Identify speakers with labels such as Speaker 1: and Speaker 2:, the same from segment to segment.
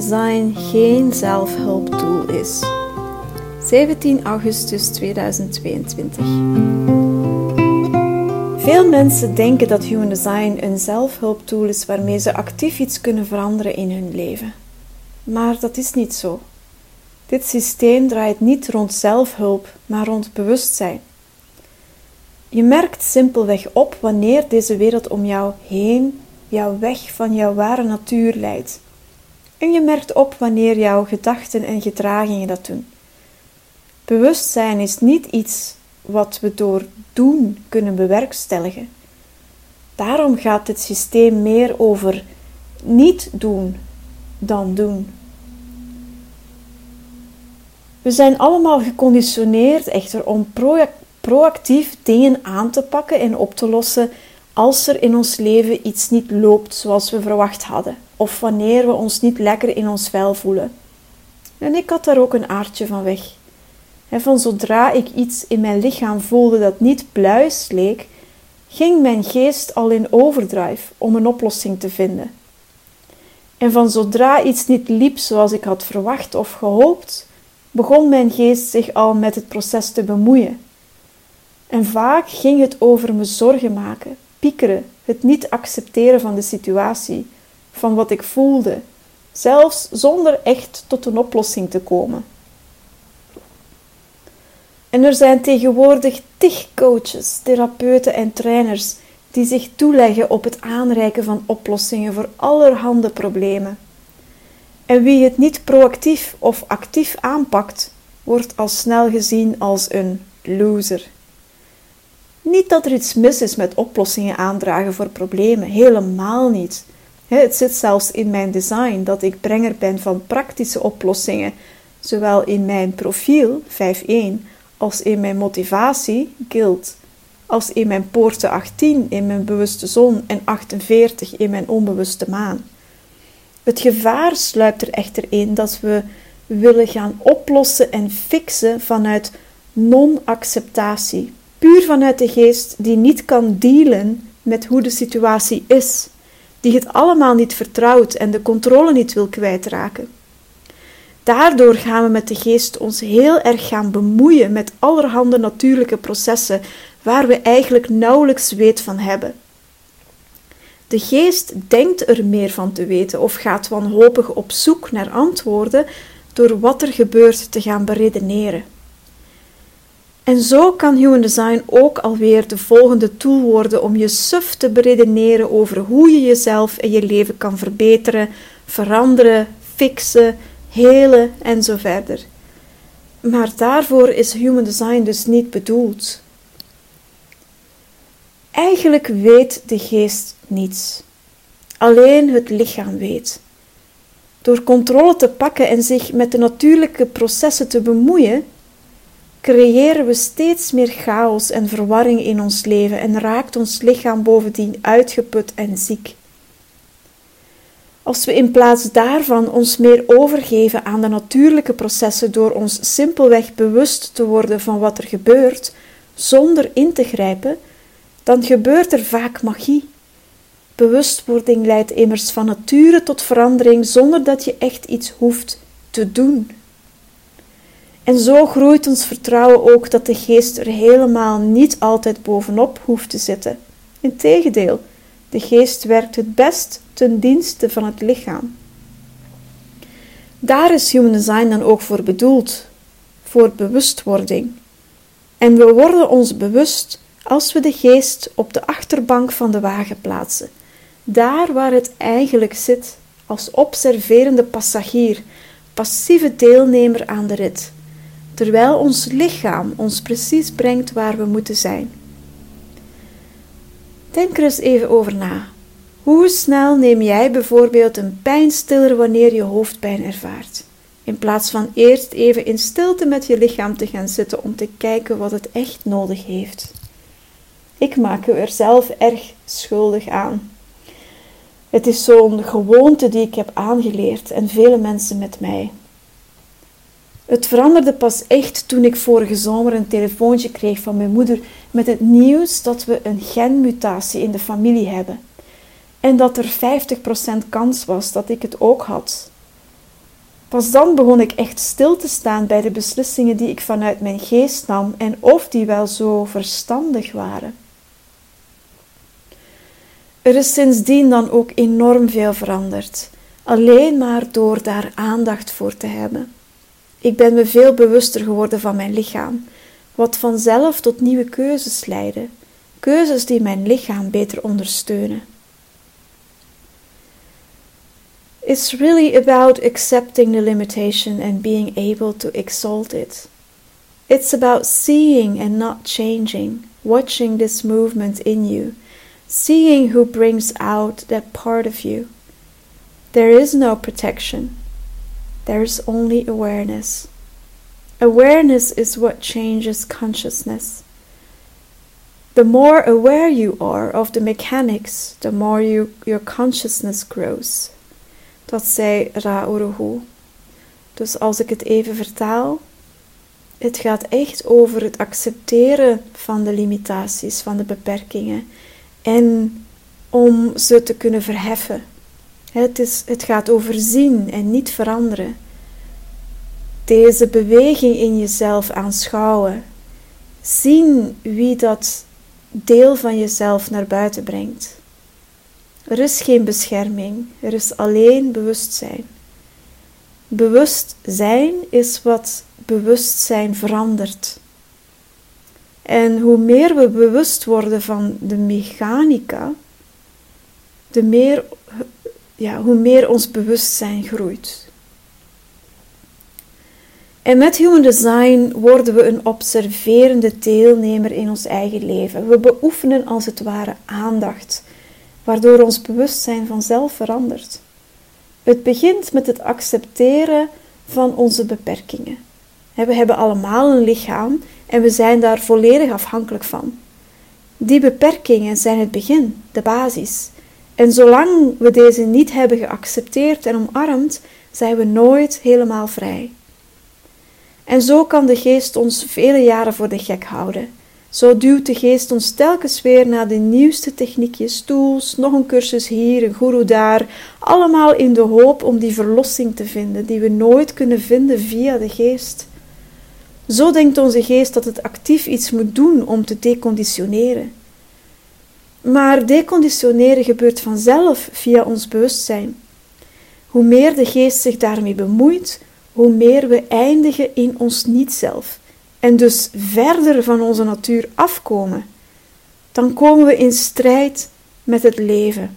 Speaker 1: design geen zelfhulptool is. 17 augustus 2022. Veel mensen denken dat Human Design een zelfhulptool is waarmee ze actief iets kunnen veranderen in hun leven. Maar dat is niet zo. Dit systeem draait niet rond zelfhulp, maar rond bewustzijn. Je merkt simpelweg op wanneer deze wereld om jou heen jou weg van jouw ware natuur leidt. En je merkt op wanneer jouw gedachten en gedragingen dat doen. Bewustzijn is niet iets wat we door doen kunnen bewerkstelligen. Daarom gaat dit systeem meer over niet doen dan doen. We zijn allemaal geconditioneerd echter om proactief dingen aan te pakken en op te lossen als er in ons leven iets niet loopt zoals we verwacht hadden, of wanneer we ons niet lekker in ons vel voelen. En ik had daar ook een aardje van weg. En van zodra ik iets in mijn lichaam voelde dat niet pluis leek, ging mijn geest al in overdrive om een oplossing te vinden. En van zodra iets niet liep zoals ik had verwacht of gehoopt, begon mijn geest zich al met het proces te bemoeien. En vaak ging het over me zorgen maken, piekeren, het niet accepteren van de situatie, van wat ik voelde, zelfs zonder echt tot een oplossing te komen. En er zijn tegenwoordig tig coaches, therapeuten en trainers die zich toeleggen op het aanreiken van oplossingen voor allerhande problemen. En wie het niet proactief of actief aanpakt, wordt al snel gezien als een loser. Niet dat er iets mis is met oplossingen aandragen voor problemen, helemaal niet. Het zit zelfs in mijn design dat ik brenger ben van praktische oplossingen, zowel in mijn profiel 5.1 als in mijn motivatie guild, als in mijn poorten 18 in mijn bewuste zon en 48 in mijn onbewuste maan. Het gevaar sluipt er echter in dat we willen gaan oplossen en fixen vanuit non-acceptatie, puur vanuit de geest die niet kan dealen met hoe de situatie is, die het allemaal niet vertrouwt en de controle niet wil kwijtraken. Daardoor gaan we met de geest ons heel erg gaan bemoeien met allerhande natuurlijke processen waar we eigenlijk nauwelijks weet van hebben. De geest denkt er meer van te weten of gaat wanhopig op zoek naar antwoorden door wat er gebeurt te gaan beredeneren. En zo kan Human Design ook alweer de volgende tool worden om je suf te beredeneren over hoe je jezelf en je leven kan verbeteren, veranderen, fixen, helen en zo verder. Maar daarvoor is Human Design dus niet bedoeld. Eigenlijk weet de geest niets. Alleen het lichaam weet. Door controle te pakken en zich met de natuurlijke processen te bemoeien, creëren we steeds meer chaos en verwarring in ons leven en raakt ons lichaam bovendien uitgeput en ziek. Als we in plaats daarvan ons meer overgeven aan de natuurlijke processen door ons simpelweg bewust te worden van wat er gebeurt, zonder in te grijpen, dan gebeurt er vaak magie. Bewustwording leidt immers van nature tot verandering zonder dat je echt iets hoeft te doen. En zo groeit ons vertrouwen ook dat de geest er helemaal niet altijd bovenop hoeft te zitten. Integendeel, de geest werkt het best ten dienste van het lichaam. Daar is Human Design dan ook voor bedoeld, voor bewustwording. En we worden ons bewust als we de geest op de achterbank van de wagen plaatsen, daar waar het eigenlijk zit, als observerende passagier, passieve deelnemer aan de rit terwijl ons lichaam ons precies brengt waar we moeten zijn. Denk er eens even over na. Hoe snel neem jij bijvoorbeeld een pijnstiller wanneer je hoofdpijn ervaart? In plaats van eerst even in stilte met je lichaam te gaan zitten om te kijken wat het echt nodig heeft. Ik maak me er zelf erg schuldig aan. Het is zo'n gewoonte die ik heb aangeleerd en vele mensen met mij. Het veranderde pas echt toen ik vorige zomer een telefoontje kreeg van mijn moeder met het nieuws dat we een genmutatie in de familie hebben en dat er 50% kans was dat ik het ook had. Pas dan begon ik echt stil te staan bij de beslissingen die ik vanuit mijn geest nam en of die wel zo verstandig waren. Er is sindsdien dan ook enorm veel veranderd, alleen maar door daar aandacht voor te hebben. Ik ben me veel bewuster geworden van mijn lichaam, wat vanzelf tot nieuwe keuzes leidde, keuzes die mijn lichaam beter ondersteunen. It's really about accepting the limitation and being able to exalt it. It's about seeing and not changing, watching this movement in you, seeing who brings out that part of you. There is no protection, there is only awareness. Awareness is what changes consciousness. The more aware you are of the mechanics, the more you, your consciousness grows. Dat zei Ra-Uruhu. Dus als ik het even vertaal, het gaat echt over het accepteren van de limitaties, van de beperkingen en om ze te kunnen verheffen. Het, is, het gaat over zien en niet veranderen. Deze beweging in jezelf aanschouwen. Zien wie dat deel van jezelf naar buiten brengt. Er is geen bescherming, er is alleen bewustzijn. Bewustzijn is wat bewustzijn verandert. En hoe meer we bewust worden van de mechanica, de meer, ja, hoe meer ons bewustzijn groeit. En met Human Design worden we een observerende deelnemer in ons eigen leven. We beoefenen als het ware aandacht, waardoor ons bewustzijn vanzelf verandert. Het begint met het accepteren van onze beperkingen. We hebben allemaal een lichaam en we zijn daar volledig afhankelijk van. Die beperkingen zijn het begin, de basis. En zolang we deze niet hebben geaccepteerd en omarmd, zijn we nooit helemaal vrij. En zo kan de geest ons vele jaren voor de gek houden. Zo duwt de geest ons telkens weer naar de nieuwste techniekjes, tools, nog een cursus hier, een guru daar, allemaal in de hoop om die verlossing te vinden, die we nooit kunnen vinden via de geest. Zo denkt onze geest dat het actief iets moet doen om te deconditioneren. Maar deconditioneren gebeurt vanzelf via ons bewustzijn. Hoe meer de geest zich daarmee bemoeit, hoe meer we eindigen in ons niet-zelf en dus verder van onze natuur afkomen. Dan komen we in strijd met het leven.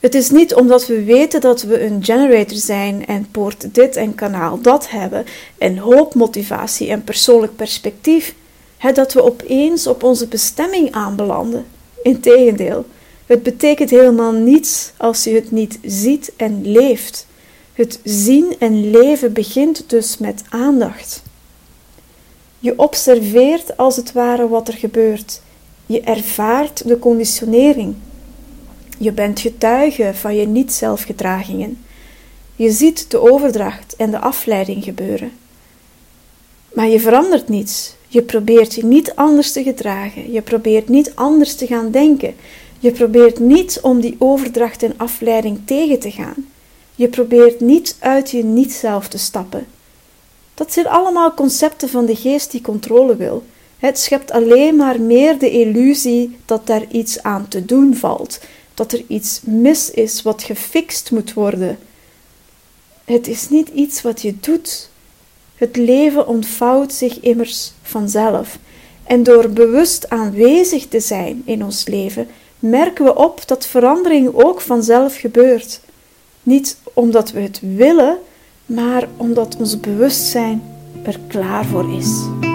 Speaker 1: Het is niet omdat we weten dat we een generator zijn en poort dit en kanaal dat hebben en hoop, motivatie en persoonlijk perspectief, dat we opeens op onze bestemming aanbelanden. Integendeel, het betekent helemaal niets als je het niet ziet en leeft. Het zien en leven begint dus met aandacht. Je observeert als het ware wat er gebeurt. Je ervaart de conditionering. Je bent getuige van je niet-zelfgedragingen. Je ziet de overdracht en de afleiding gebeuren. Maar je verandert niets. Je probeert je niet anders te gedragen. Je probeert niet anders te gaan denken. Je probeert niet om die overdracht en afleiding tegen te gaan. Je probeert niet uit je niet-zelf te stappen. Dat zijn allemaal concepten van de geest die controle wil. Het schept alleen maar meer de illusie dat daar iets aan te doen valt, dat er iets mis is wat gefixt moet worden. Het is niet iets wat je doet. Het leven ontvouwt zich immers vanzelf. En door bewust aanwezig te zijn in ons leven, merken we op dat verandering ook vanzelf gebeurt. Niet omdat we het willen, maar omdat ons bewustzijn er klaar voor is.